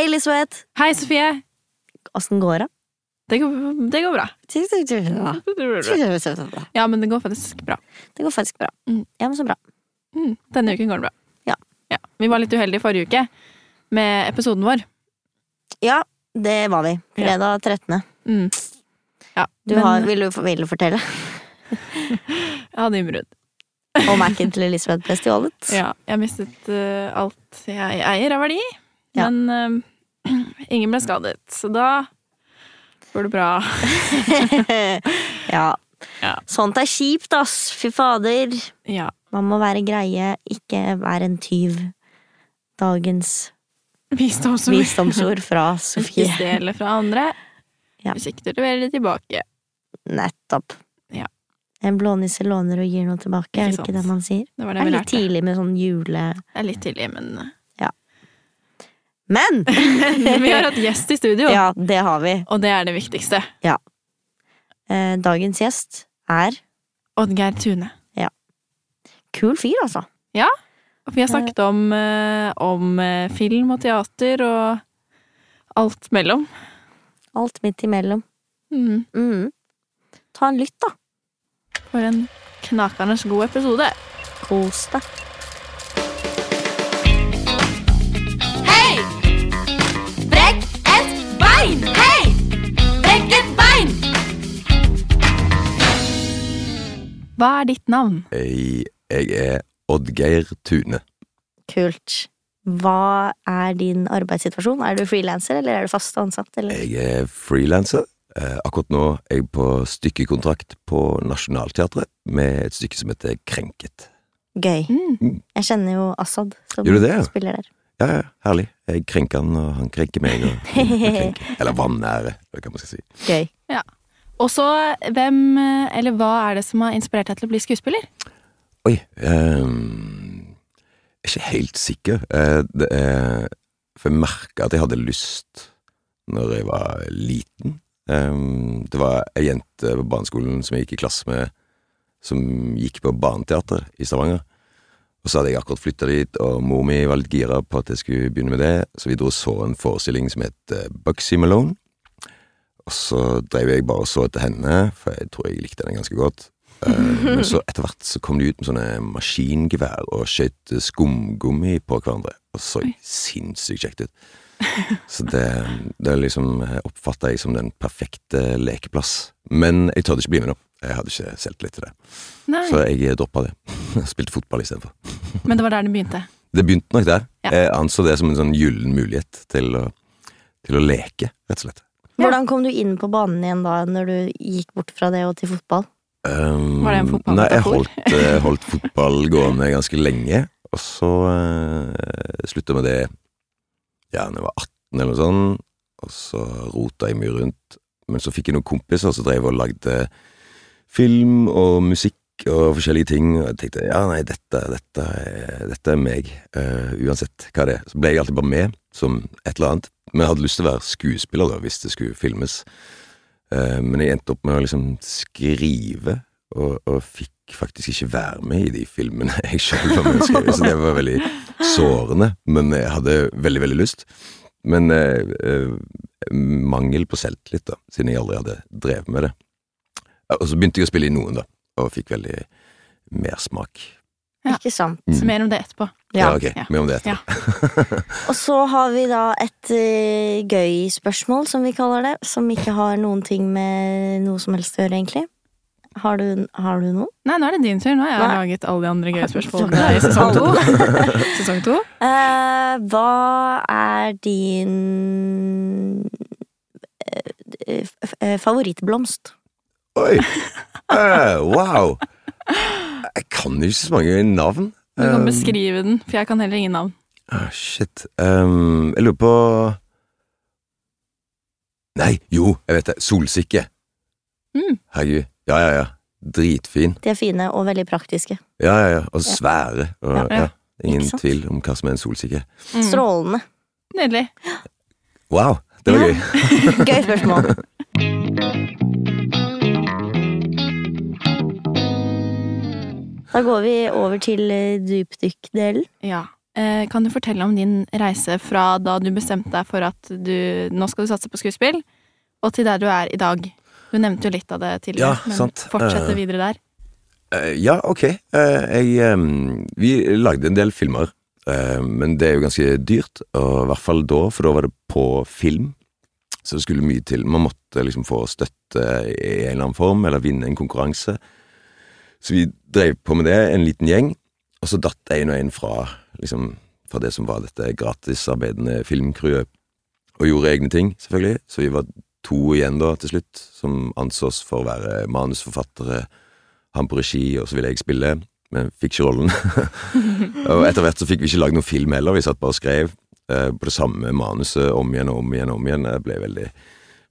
Hei, Elisabeth. Hei, Sofie. Åssen går det? Det går, det går bra. Ja, men det går faktisk bra. Det går faktisk bra. Mm. Ja, men så bra. Mm, denne uken går det bra. Ja. Vi var litt uheldige forrige uke med episoden vår. Ja, det var vi. Fredag 13. Mm. Ja, Du men har, vil, du, vil du fortelle jeg hadde innbrudd. Og Mac-en til Elisabeth ble stjålet? Ja, jeg mistet uh, alt jeg eier av verdi, Ja. men eh, ingen ble skadet. Så da går det bra. ja. Ja. Sånt er kjipt, ass. Fy fader. Ja. Man må være greie, ikke være en tyv. Dagens Visdomsord. visdomsord fra Sofie. Ikke stjele fra andre. Ja. Hvis ikke du leverer det tilbake. Nettopp. Ja. En blånisse låner og gir noe tilbake, er det Ikke det man sier? Det var Det det er litt tidlig med sånn jule... Det er litt tidlig, men Men! Vi har hatt gjest i studio, Ja, det har vi. og det er det viktigste. Eh, Dagens gjest er Oddgeir Tune. kul fyr, altså. Og vi har snakket om, eh, om eh, film og teater og alt mellom. Alt midt imellom. Mm. Mm. Ta en lytt, da. For en knakende god episode. Kos deg. Hva er ditt navn? Jeg, jeg er Oddgeir Tune. Kult. Hva er din arbeidssituasjon? Er du frilanser, eller er du fast ansatt? Eller? Jeg er frilanser. Eh, akkurat nå er jeg på stykkekontrakt på Nationaltheatret med et stykke som heter Krenket. Gøy. Mm. Jeg kjenner jo Assad, som Gjør du det, ja? spiller der. Ja, ja, herlig. Jeg krenker han, og han krenker meg. Og krenker. Eller vanære, hva man skal si. Gøy. Og så, hvem eller hva er det som har inspirert deg til å bli skuespiller? Oi um, Jeg er ikke helt sikker. Eh, er, for jeg merka at jeg hadde lyst når jeg var liten. Um, det var ei jente på barneskolen som jeg gikk i klasse med, som gikk på Barneteater i Stavanger. Og så hadde jeg akkurat flytta dit, og mor mi var litt gira på at jeg skulle begynne med det, så vi dro og så en forestilling som het eh, Bugsy Malone. Og så drev jeg bare og så etter henne, for jeg tror jeg likte henne ganske godt. Eh, Men så etter hvert så kom de ut med sånne maskingevær og skjøt skumgummi på hverandre. Og så sinnssykt kjekt ut. Så det, det liksom oppfatta jeg som den perfekte lekeplass. Men jeg tørde ikke bli med nå. Jeg hadde ikke selvtillit til det. Nei, Så jeg droppa det. Spilte fotball istedenfor. men det var der det begynte. Det begynte nok der. Ja. Jeg anså det som en sånn gyllen mulighet til å, til å leke, rett og slett. Hvordan kom du inn på banen igjen da, når du gikk bort fra det og til fotball? Um, Var det en fotball Nei, jeg holdt, eh, holdt fotball gående ganske lenge, og så uh, slutta med det ja, når jeg var 18 eller noe sånt, og så rota jeg mye rundt. Men så fikk jeg noen kompiser som drev og lagde film og musikk og forskjellige ting, og jeg tenkte ja, nei, dette, dette, er, dette er meg, uh, uansett hva det er. Så ble jeg alltid bare med som et eller annet, men jeg hadde lyst til å være skuespiller da, hvis det skulle filmes. Eh, men jeg endte opp med å liksom skrive, og, og fikk faktisk ikke være med i de filmene jeg selv var med å skrive, så det var veldig sårende, men jeg hadde veldig, veldig lyst. Men eh, eh, mangel på selvtillit, da, siden jeg aldri hadde drevet med det. Og så begynte jeg å spille i noen, da, og fikk veldig mersmak. Ja. Ikke sant? Mm. Så mer om det etterpå. Ja. ok, Ja. mer om det etterpå. Og så har vi da et uh, gøy spørsmål, som vi kaller det, som ikke har noen ting med noe som helst å gjøre, egentlig. Har du, har du noe? Nei, nå er det din tur. Nå har jeg Nei. laget alle de andre gøye spørsmålene i sesong to. sesong to. Uh, hva er din uh, favorittblomst? Oi! Eh, wow! Jeg kan jo ikke så mange navn. Du kan Um, beskrive den, for jeg kan heller ingen navn. ah, shit. Um, jeg lurer på Nei, jo, jeg vet det. Solsikke. Mm. Herregud. Ja, ja, ja. Dritfin. De er fine og veldig praktiske. Ja, ja, ja. Og svære. Og, Ja. ja. Ingen tvil om hva som er en solsikke. Mm. Strålende. Nydelig. Wow, det var Ja. gøy. Gøy spørsmål. Da går vi over til eh, dypdykk-delen. Ja. eh, kan du fortelle om din reise fra da du bestemte deg for at du nå skal du satse på skuespill, og til der du er i dag? Du nevnte jo litt av det tidligere, Ja, men sant. fortsette Eh, videre der. Eh, ja, ok. Eh, jeg, vi lagde en del filmer, eh, men det er jo ganske dyrt, og i hvert fall da, for da var det på film. Så det skulle mye til. Man måtte liksom få støtte i en eller annen form, eller vinne en konkurranse. Så vi drev på med det, en liten gjeng, og så datt en og en fra, liksom, fra det som var dette gratisarbeidende filmcrewet, og gjorde egne ting, selvfølgelig. Så vi var to igjen da, til slutt, som ansås for å være manusforfattere, han på regi, og så ville jeg spille, men fikk ikke rollen. og etter hvert så fikk vi ikke lagd noen film heller, vi satt bare og skrev eh, på det samme manuset om igjen og om igjen og om igjen. Det ble veldig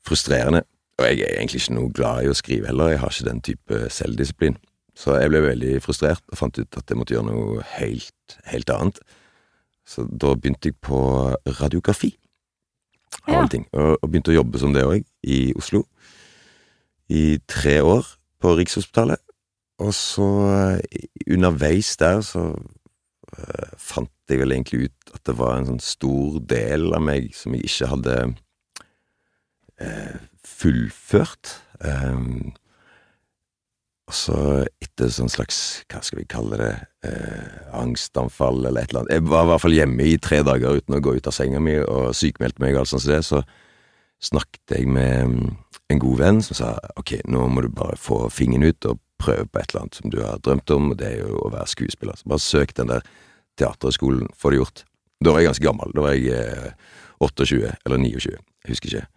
frustrerende. Og jeg er egentlig ikke noe glad i å skrive heller, jeg har ikke den type selvdisiplin. Så jeg ble veldig frustrert og fant ut at jeg måtte gjøre noe helt, helt annet. Så da begynte jeg på radiografi, av Ja. alle ting, og, og begynte å jobbe som det òg, i Oslo. I tre år på Rikshospitalet. Og så, eh, underveis der, så uh, fant jeg vel egentlig ut at det var en sånn stor del av meg som jeg ikke hadde uh, fullført. Um, og så etter sånn slags, hva skal vi kalle det, eh, angstanfall eller et eller annet Jeg var i hvert fall hjemme i tre dager uten å gå ut av senga mi og sykmeldte meg og alt sånt som det, så snakket jeg med mm, en god venn som sa ok, nå må du bare få fingeren ut og prøve på et eller annet som du har drømt om, og det er jo å være skuespiller. Så bare søk den der teaterhøgskolen, få det gjort. Da var jeg ganske gammel, da var jeg eh, 28 eller 29, jeg husker ikke.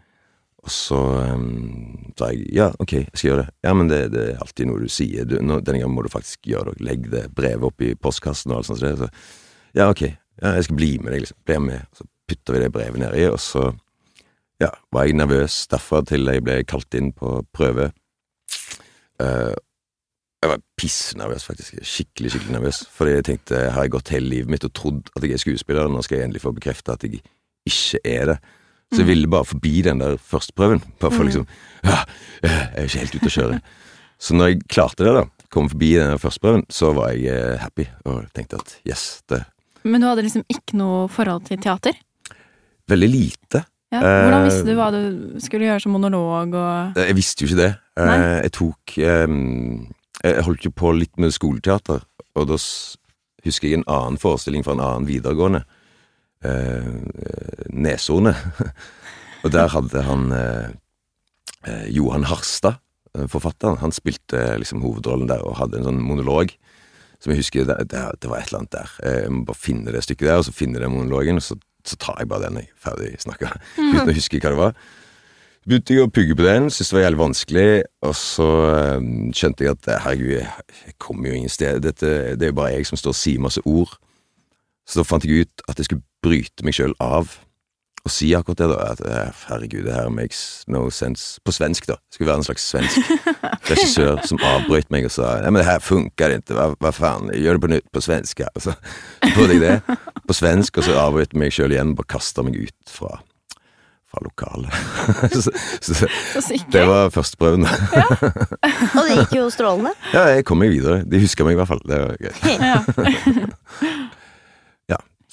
Og så um, sa jeg ja, ok, jeg skal gjøre det. Ja, men det, det er alltid noe du sier. Du, nå, denne gangen må du faktisk gjøre det. Legg det brevet opp i postkassen og alt sånt. Så ja, ok, ja, jeg skal bli med deg, liksom. Bli med. Så putter vi det brevet nedi, og så ja, var jeg nervøs derfra til jeg ble kalt inn på prøve. Uh, jeg var pissnervøs, faktisk. Skikkelig, skikkelig nervøs. Fordi jeg tenkte, har jeg gått hele livet mitt og trodd at jeg er skuespiller, nå skal jeg endelig få bekrefta at jeg ikke er det. Så jeg ville bare forbi den der førsteprøven. Bare for liksom ja, Jeg er ikke helt ute å kjøre. Så når jeg klarte det, da, kom forbi den der førsteprøven, så var jeg eh, happy og tenkte at yes, det Men du hadde liksom ikke noe forhold til teater? veldig lite. Ja. Hvordan Eh, visste du hva du skulle gjøre som monolog og Jeg visste jo ikke det. Eh, Nei. Jeg tok eh, Jeg holdt jo på litt med skoleteater, og da husker jeg en annen forestilling fra en annen videregående. Eh, Neshornet. og der hadde han eh, eh, Johan Harstad, forfatteren, han spilte liksom hovedrollen der og hadde en sånn monolog. Som jeg husker, det, det, det var et eller annet der. Jeg må bare finne det stykket der, og så finne den monologen, og så, så tar jeg bare den jeg er ferdig snakka, uten å huske hva det var. Så begynte jeg å pugge på den, syntes det var jævlig vanskelig, og så skjønte jeg at herregud, jeg kommer jo ingen sted, Dette, det er jo bare jeg som står og sier masse ord. Så da fant jeg ut at jeg skulle bryte meg sjøl av og si akkurat det, da. At eh, herregud, det her makes no sense. På svensk, da. Det skulle være en slags svensk regissør som avbrøt meg og sa Nei, men det her funker ikke, hva, hva faen, gjør det på nytt på svensk. Og så, prøvde jeg det på svensk, og så avbrøt jeg meg sjøl igjen, bare kasta meg ut fra, fra lokalet. så, så, Så det var førsteprøven. Og det gikk jo strålende. ja, jeg kom meg videre. De huska meg i hvert fall. Det var gøy.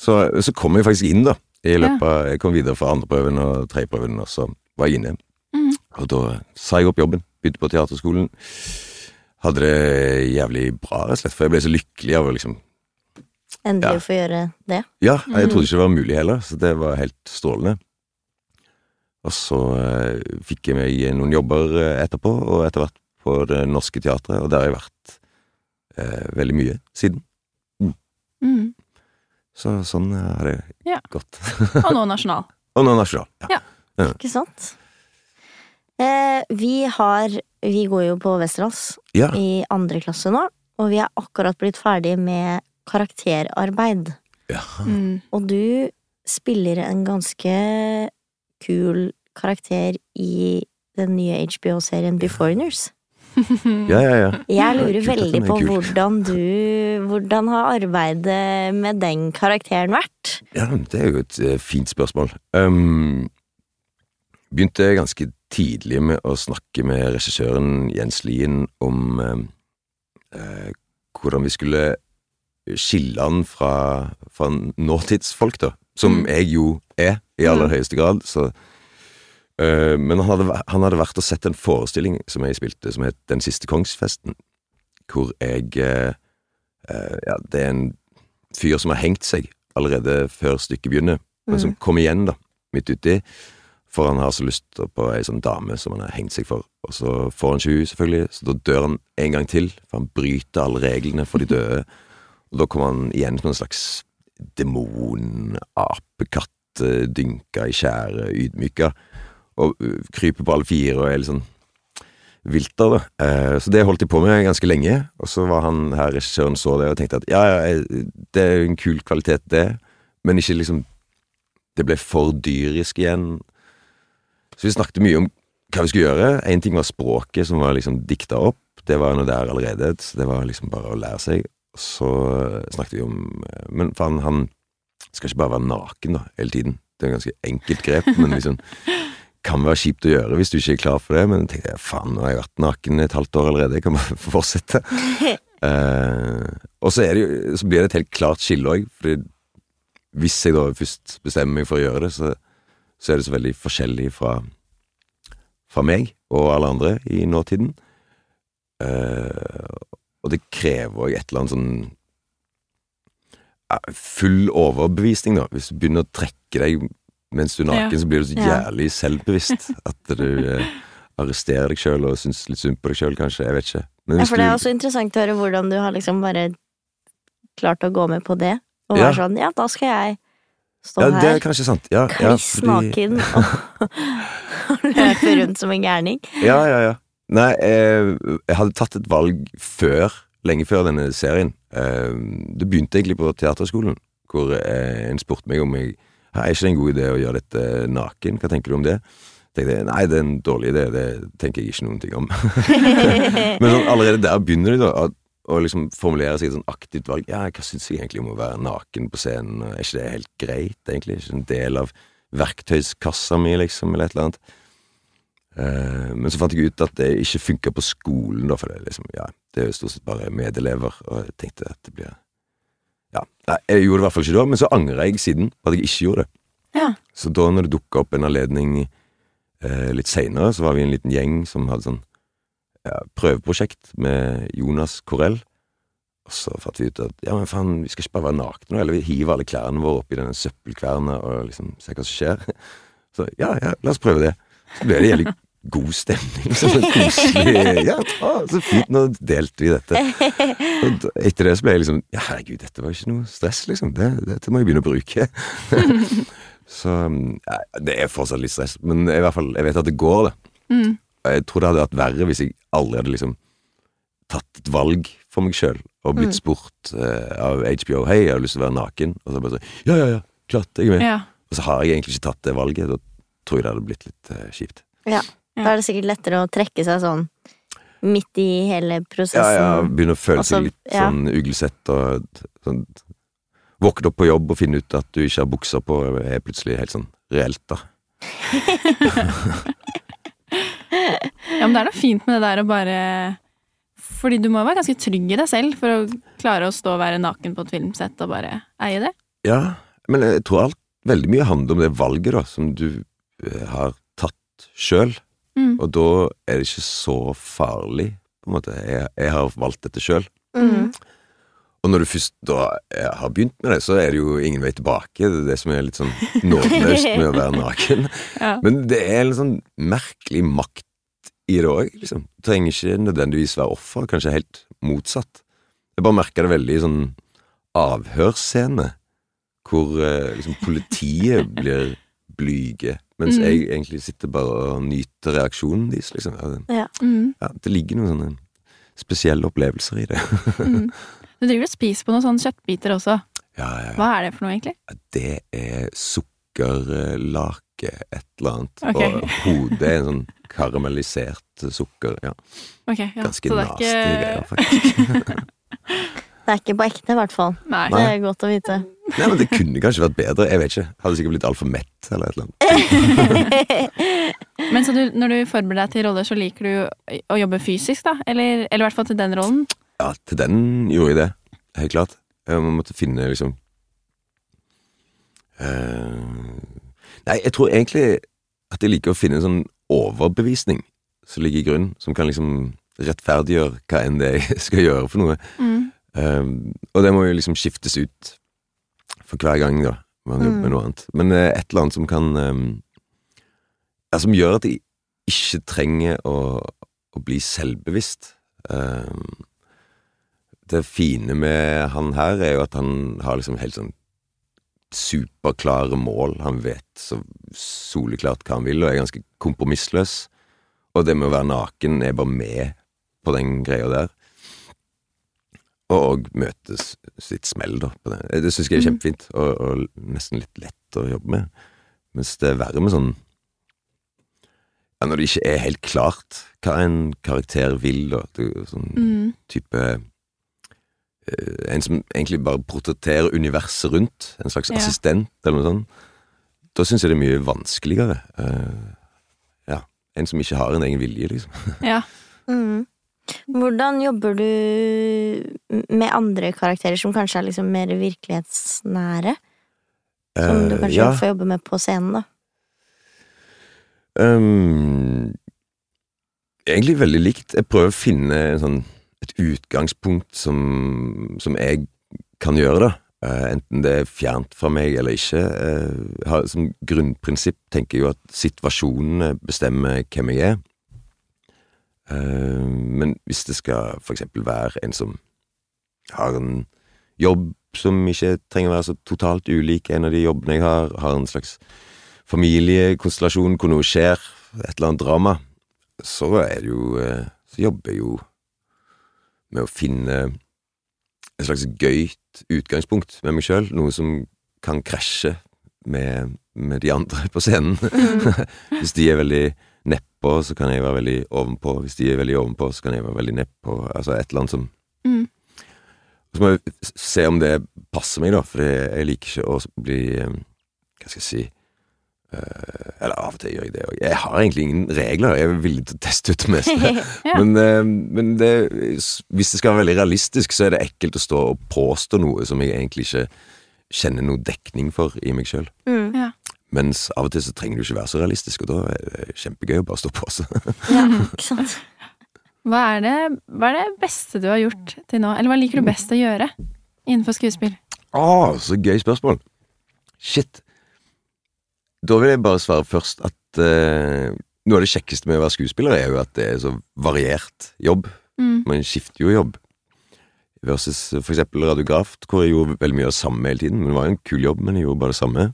Så, så kom jeg faktisk inn, da. I løpet av, Jeg kom videre fra andreprøven og tredjeprøven, og så var jeg inne. Mm. Og da sa jeg opp jobben. Begynte på teaterskolen. Hadde det jævlig bra, rett og slett, for jeg ble så lykkelig av å liksom Endelig Ja. å få gjøre det. Ja, jeg trodde ikke det var mulig heller, så det var helt strålende. Og så eh, fikk jeg meg noen jobber eh, etterpå, og etter hvert på Det Norske Teatret, og der har jeg vært eh, veldig mye siden. Mm. Så sånn eh, har det Ja. gått. Og nå nasjonal. Og nå nasjonal. Ja. Ikke sant? Eh, vi har Vi går jo på Westerdals ja. i andre klasse nå, og vi er akkurat blitt ferdig med karakterarbeid. ja. Mm. Og du spiller en ganske kul karakter i den nye HBO-serien Beforeigners. Ja, ja, ja. Jeg lurer veldig på hvordan du Hvordan har arbeidet med den karakteren vært? Ja, det er jo et eh, fint spørsmål. Um, begynte ganske tidlig med å snakke med regissøren Jens Lien om um, uh, hvordan vi skulle skille han fra, fra nåtidsfolk, da. Som Mm. jeg jo er, i aller Mm. høyeste grad. Så, men han hadde, han hadde vært og sett en forestilling som jeg spilte, som het Den siste kongsfesten. Hvor jeg eh, eh, Ja, det er en fyr som har hengt seg allerede før stykket begynner, men som kommer igjen, da, midt uti. For han har så lyst på ei sånn dame som han har hengt seg for. Og så får han ikke hun, selvfølgelig, så da dør han en gang til. For han bryter alle reglene for de døde. Og da kommer han igjen som en slags demon, apekatt, eh, dynka i tjære, ydmyka. Og uh, kryper på alle fire og er litt sånn vilter, da. Eh, så det holdt jeg på med ganske lenge. Og så var han her, regissøren så det og tenkte at ja, ja, det er jo en kul kvalitet, det. Men ikke liksom Det ble for dyrisk igjen. Så vi snakket mye om hva vi skulle gjøre. Én ting var språket, som var liksom dikta opp. Det var noe der allerede, så det var liksom bare å lære seg. Så snakket vi om Men faen, han skal ikke bare være naken da, hele tiden. Det er et ganske enkelt grep, men liksom kan være kjipt å gjøre hvis du ikke er klar for det. Men jeg tenkte faen, nå har jeg vært naken et halvt år allerede, jeg kan bare fortsette. uh, og så, er det jo, så blir det et helt klart skille òg, for hvis jeg da først bestemmer meg for å gjøre det, så, så er det så veldig forskjellig fra, fra meg og alle andre i nåtiden. Uh, og det krever òg et eller annet sånn Full overbevisning, da. Hvis du begynner å trekke deg mens du er naken, Ja. så blir du så Ja. jævlig selvbevisst at du eh, arresterer deg sjøl og syns litt synd på deg sjøl, kanskje. Jeg vet ikke. Men Ja, for det er også interessant å høre hvordan du har liksom bare klart å gå med på det. Og Ja. være sånn ja, da skal jeg stå ja, det her er kanskje sant. Ja, ja, kliss fordi- naken og, løpe rundt som en gærning. Ja, ja, ja. Nei, jeg, jeg hadde tatt et valg før, lenge før denne serien. Eh, det begynte egentlig på teaterskolen, hvor eh, en spurte meg om jeg «Hæ, Er ikke det en god idé å gjøre dette naken? Hva tenker du om det? tenkte jeg, Nei, det er en dårlig idé, det tenker jeg ikke noen ting om. Men sånn, allerede der begynner de da å, liksom formulere seg et sånn aktivt valg. Ja, hva syns jeg egentlig om å være naken på scenen? Er ikke det helt greit, egentlig? Er ikke en del av verktøyskassa mi, liksom, eller et eller annet? Eh, men så fant jeg ut at det ikke funka på skolen, da, for det, liksom, ja, det er jo stort sett bare medelever, og jeg tenkte at det blir Ja, jeg gjorde det i hvert fall ikke da, men så angrer jeg siden på at jeg ikke gjorde det. Ja. Så da når det dukka opp en anledning eh, litt seinere, så var vi en liten gjeng som hadde sånn ja, prøveprosjekt med Jonas Korell. Og så fant vi ut at ja, men faen, vi skal ikke bare være nakne nå, eller vi hiver alle klærne våre oppi denne søppelkverna og liksom se hva som skjer. Så ja, ja, la oss prøve det. Så ble det jævlig god stemning. Så koselig. Ja, å, så fint, nå delte vi dette. Og etter det så ble jeg liksom Ja, herregud, dette var ikke noe stress, liksom. Det, dette må jeg begynne å bruke. så ja, det er fortsatt litt stress, men i hvert fall, jeg vet at det går, det. Mm. Jeg tror det hadde vært verre hvis jeg aldri hadde liksom tatt et valg for meg sjøl og blitt spurt uh, av HBO Hei, jeg har lyst til å være naken. Og så bare sånn Ja, ja, ja, klart, jeg er med. Ja. Og så har jeg egentlig ikke tatt det valget. Da tror jeg det hadde blitt litt uh, kjipt. Ja. Da er det sikkert lettere å trekke seg sånn midt i hele prosessen. ja, begynne å føle Altså, seg litt ja. sånn uglesett og sånn Våkne opp på jobb og finne ut at du ikke har bukser på, er plutselig helt sånn reelt, da. ja, men det er noe fint med det der å bare Fordi du må være ganske trygg i deg selv for å klare å stå og være naken på et filmsett og bare eie det. Ja, men jeg tror alt veldig mye handler om det valget, da, som du eh, har tatt sjøl. Mm. Og da er det ikke så farlig, på en måte. Jeg, jeg har valgt dette sjøl. Mm. Og når du først da eh, har begynt med det, så er det jo ingen vei tilbake. Det er det som er litt sånn nådeløst med å være naken. Ja. Men det er en sånn merkelig makt i det òg, liksom. Du trenger ikke nødvendigvis være offer, kanskje helt motsatt. Jeg bare merka det veldig i sånn avhørsscene, hvor eh, liksom politiet blir blyge, mens Mm. jeg egentlig sitter bare og nyter reaksjonen deres, liksom. Ja. Mm. Ja, det ligger noen sånne spesielle opplevelser i det. Mm. Du driver og spiser på noen sånne kjøttbiter også. Ja, ja, ja. Hva er det for noe, egentlig? Det er sukkerlake, et eller annet. Okay. Og hodet er en sånn karamellisert sukker. Ja, Okay, ja. ganske nasty ikke- greier, faktisk. Det er ikke på ekte, i hvert fall. Nei. Det er godt å vite. Nei, men Det kunne kanskje vært bedre. Jeg vet ikke. Hadde sikkert blitt altfor mett eller et eller annet. Men så du, når du forbereder deg til roller, så liker du å jobbe fysisk, da? Eller, eller i hvert fall til den rollen? Ja, til den gjorde jeg det. Helt klart. Eh, Man måtte finne liksom uh... Nei, jeg tror egentlig at jeg liker å finne en sånn overbevisning som ligger i grunn, som kan liksom rettferdiggjøre hva enn det jeg skal gjøre for noe. Mm. Um, og det må jo liksom skiftes ut for hver gang, da, man jobber med noe annet. Men eh, et eller annet som kan um, ja, Som gjør at jeg ikke trenger å, å bli selvbevisst. Um, det fine med han her er jo at han har liksom helt sånn superklare mål. Han vet så soleklart hva han vil, og er ganske kompromissløs. Og det med å være naken er bare med på den greia der. Og møte sitt smell, da. På det det syns jeg er kjempefint, og, og nesten litt lett å jobbe med. Mens det er verre med sånn ja, Når det ikke er helt klart hva en karakter vil, da. Det sånn Mm. type eh, En som egentlig bare portretterer universet rundt. En slags Ja. assistent, eller noe sånt. Da syns jeg det er mye vanskeligere. Uh, ja. En som ikke har en egen vilje, liksom. Ja. Mm. Hvordan jobber du med andre karakterer som kanskje er liksom mer virkelighetsnære? Som du kanskje kanskje ja. får jobbe med på scenen, da? Um, egentlig veldig likt. Jeg prøver å finne en sånn, et utgangspunkt som, som jeg kan gjøre, da. Uh, enten det er fjernt fra meg eller ikke. Uh, har, som grunnprinsipp tenker jeg jo at situasjonene bestemmer hvem jeg er. Eh, men hvis det skal for eksempel være en som har en jobb som ikke trenger å være så totalt ulik en av de jobbene jeg har, har en slags familiekonstellasjon hvor noe skjer, et eller annet drama, så er det jo eh, Så jobber jeg jo med å finne et slags gøyt utgangspunkt med meg sjøl, noe som kan krasje med, med de andre på scenen. Hvis de er veldig nedpå, så kan jeg være veldig ovenpå. Hvis de er veldig ovenpå, så kan jeg være veldig nedpå. Altså et eller annet som Mm. Så må jeg se om det passer meg, da, for jeg liker ikke å bli eh, Hva skal jeg si eh, Eller av og til gjør jeg det òg. Jeg har egentlig ingen regler, jeg er villig til å teste ut det meste. Ja. Men, eh, men det, hvis det skal være veldig realistisk, så er det ekkelt å stå og påstå noe som jeg egentlig ikke kjenner noe dekning for i meg sjøl. Mm. Ja. Mens av og til så trenger du ikke være så realistisk, og da er det kjempegøy å bare stå på seg. Ja, ikke sant? Hva er, det, hva er det beste du har gjort til nå? Eller hva liker du best å gjøre innenfor skuespill? Å, så gøy spørsmål. Shit. Da vil jeg bare svare først at eh, noe av det kjekkeste med å være skuespiller er jo at det er så variert jobb. Mm. Man skifter jo jobb. Versus for eksempel radiograf, hvor jeg gjorde veldig mye av det samme hele tiden. Men det var jo en kul jobb, men jeg gjorde bare det samme.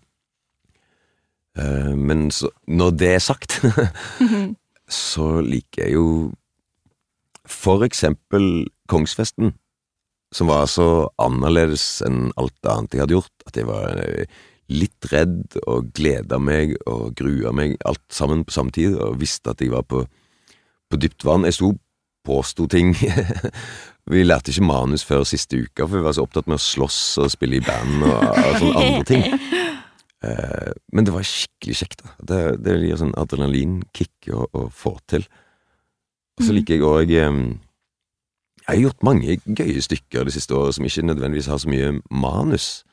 Eh, men så, når det er sagt, så liker jeg jo for eksempel Kongsfesten, som var så annerledes enn alt annet jeg hadde gjort, at jeg var eh, litt redd og gleda meg og grua meg, alt sammen på samme tid, og visste at jeg var på, på dypt vann. Jeg sto påsto ting. vi lærte ikke manus før siste uka, for vi var så opptatt med å slåss og spille i band og, og sånne andre ting. Eh, men det var skikkelig kjekt. da. Det, det gir sånn adrenalinkick å, å få til. Og så liker jeg òg Jeg har gjort mange gøye stykker det siste året som ikke nødvendigvis har så mye manus,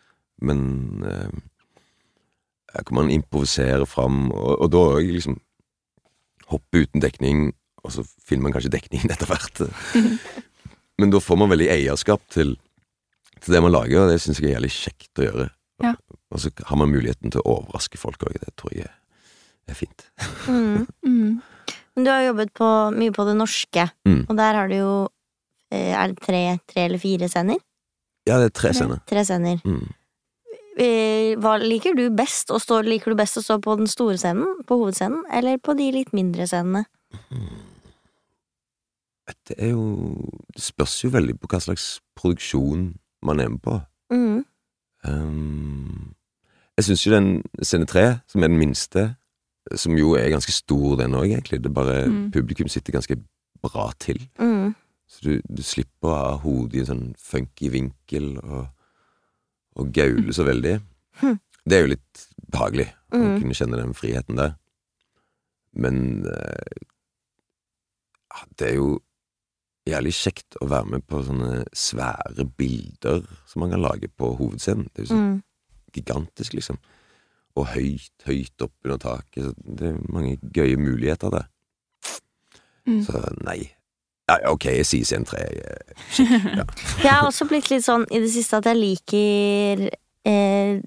men eh, her kan man improvisere fram, og, og da òg liksom hoppe uten dekning, og så finner man kanskje dekningen etter hvert. Men da får man veldig eierskap til, til det man lager, og det syns jeg er jævlig kjekt å gjøre. Ja. Og så har man muligheten til å overraske folk òg, det tror jeg er, fint. Mm. Mm. Men du har jobbet på, mye på det norske, Mm. og der har du jo eh, Er det tre, tre eller fire scener? Ja, det er tre scener. Tre scener. Mm. Eh, Hva liker du best? Å stå, liker du best å stå på den store scenen, på hovedscenen, eller på de litt mindre scenene? Det er jo Det spørs jo veldig på hva slags produksjon man er med på. Mm. Um, jeg syns jo den scene tre, som er den minste, som jo er ganske stor, den òg, egentlig. Det er bare Mm. Publikum sitter ganske bra til. Mm. Så du, du slipper å ha hodet i en sånn funky vinkel og, og gaule så veldig. Mm. Det er jo litt behagelig å Mm. kunne kjenne den friheten der. Men eh, det er jo jævlig kjekt å være med på sånne svære bilder som man kan lage på hovedscenen. Det er jo sånn. Gigantisk, liksom. Og høyt, høyt opp under taket. Så det er mange gøye muligheter der. Mm. Så nei. Ja, ja, ok, jeg sier scene tre. jeg- har også blitt litt sånn i det siste at jeg liker eh,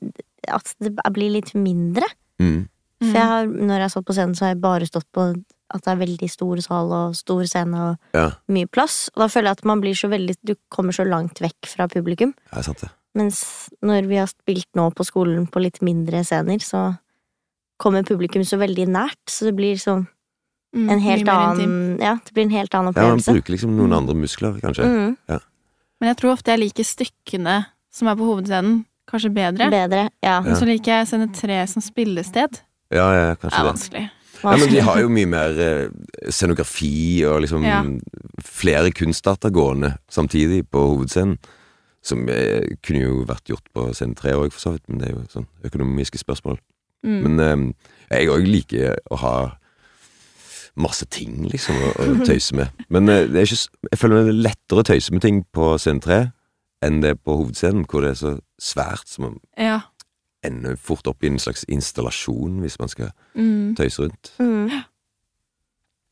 at det blir litt mindre. Mm. For jeg har, når jeg har stått på scenen, så har jeg bare stått på at det er veldig stor sal og stor scene og Ja, mye plass. Og da føler jeg at man blir så veldig Du kommer så langt vekk fra publikum. er sant det. Mens når vi har spilt nå på skolen på litt mindre scener, så kommer publikum så veldig nært, så det blir sånn Mm, en helt annen Ja, det blir en helt annen Ja, man bruker liksom noen andre muskler, kanskje. Mm, Men jeg tror ofte jeg liker stykkene som er på hovedscenen, kanskje bedre. bedre. Ja. Men så liker jeg scene tre som spillested. Ja, ja, Det er vanskelig. Ja, men de har jo mye mer eh, scenografi og liksom Ja. flere kunstarter gående samtidig på hovedscenen. Som eh, kunne jo vært gjort på scene tre òg, for så vidt, men det er jo sånn økonomiske spørsmål. Mm. Men eh, jeg òg liker å ha masse ting, liksom, å, å tøyse med. Men eh, det er ikke, jeg føler det er lettere å tøyse med ting på scene tre enn det på hovedscenen, hvor det er så svært som man Ja. ender fort opp i en slags installasjon hvis man skal Mm. tøyse rundt. Mm.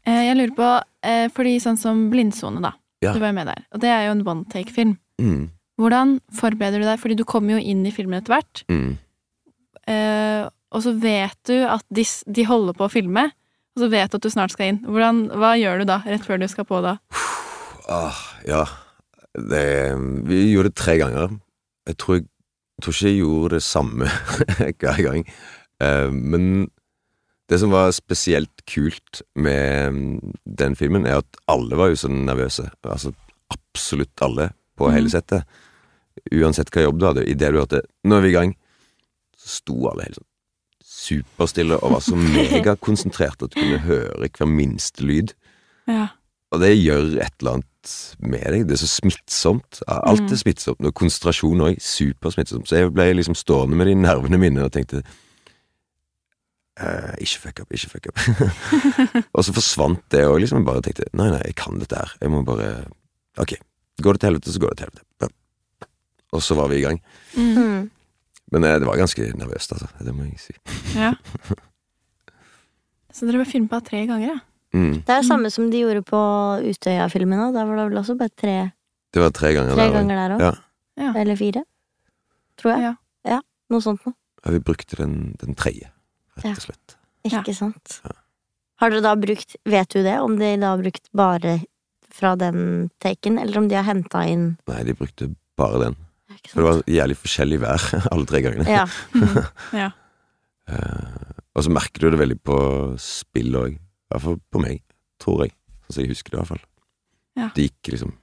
Eh, Jeg lurer på, eh, fordi sånn som Blindsone, da. Ja. Du var jo med der. Og det er jo en one take-film. Mm, Hvordan forbereder du deg? Fordi du kommer jo inn i filmen etter hvert. mm. Eh, og så vet du at de, de holder på å filme, og så vet du at du snart skal inn. Hvordan, hva gjør du da, rett før du skal på da? Ah, ja. Det, vi gjorde det tre ganger. Jeg tror, jeg, jeg tror ikke jeg gjorde det samme hver gang. Eh, men det som var spesielt kult med den filmen, er at alle var jo så nervøse. Altså absolutt alle på hele Mhm. settet. Uansett hva jobb du hadde. Idet du hørte 'nå er vi i gang', så sto alle helt sånn superstille og var så megakonsentrert at du kunne høre hver minste lyd. Ja. Og det gjør et eller annet med deg. Det er så smittsomt. Alt Mm. er smittsomt. Og konsentrasjon òg. Supersmittsomt. Så jeg ble liksom stående med de nervene mine og tenkte eh, Ikke fuck up, ikke fuck up. og så forsvant det òg, liksom. Jeg bare tenkte nei, nei, jeg kan dette her. Jeg må bare Ok. Går det til helvete, så går det til helvete. Og så var vi i gang. Mm. Men eh, det var ganske nervøst, altså. Det må jeg si. ja. Så dere ble filma tre ganger, ja? Mm. Det er det samme som de gjorde på Utøya-filmen òg. Der var det vel også bare tre, Det var tre ganger tre der òg. ganger der òg. Ja. Eller fire. Tror jeg. Ja. Noe sånt noe. Ja, vi brukte den, den tredje, rett og slett. Ikke sant. Ja. Har dere da brukt Vet du det? Om de da har brukt bare fra den taken, eller om de har henta inn Nei, de brukte bare den. Ikke For det var jævlig forskjellig vær alle tre gangene. Ja. Mm. ja. uh, og så merker du det veldig på spill òg. I hvert fall på meg, tror jeg. Sånn som jeg husker det, i hvert fall. Ja. Det gikk liksom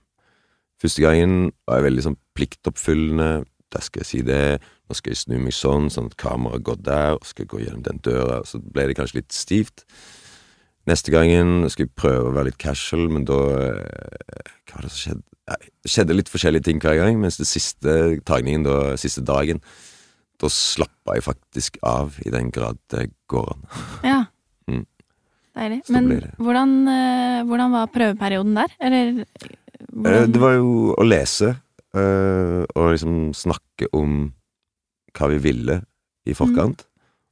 Første gangen var jeg veldig sånn pliktoppfyllende. Der skal jeg si det. Nå skal jeg snu meg sånn, sånn at kameraet går der, og skal jeg gå gjennom den døra. Så ble det kanskje litt stivt. Neste gangen skulle jeg prøve å være litt casual, men da eh, Hva var det som skjedde? Det skjedde litt forskjellige ting hver gang, mens det siste tagningen, da, siste dagen, da slappa jeg faktisk av i den grad det går an. ja. Mm. Deilig. Men hvordan, eh, hvordan var prøveperioden der? Eller Eh, hvordan Det var jo å lese, og liksom snakke om hva vi ville i forkant.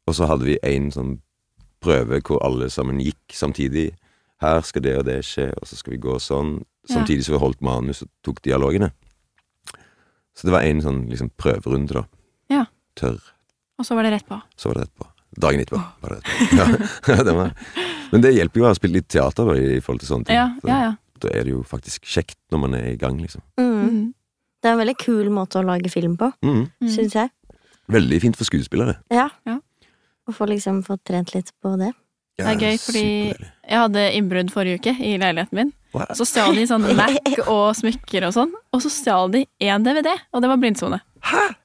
Og så hadde vi en sånn prøve hvor alle sammen gikk samtidig. Her skal det og det skje, og så skal vi gå sånn. Samtidig som vi holdt manus og tok dialogene. Så det var en sånn liksom prøverunde, da. Ja. Tørr. Og så var det rett på. Så var det rett på. Dagen etterpå var det etterpå. Ja, det var. Men det hjelper jo å ha spilt litt teater da, i forhold til sånne ting. Ja, ja, ja. Da er det jo faktisk kjekt når man er i gang, liksom. Mm. Mm. Det er en veldig kul måte å lage film på, Mm. Mm. syns jeg. Veldig fint for skuespillere. Ja. Ja. Å få liksom fått trent litt på det. Det er gøy, fordi jeg hadde innbrudd forrige uke i leiligheten min. What? Så stjal de sånn Mac og smykker og sånn. Og så stjal de én DVD, og det var Blindsone.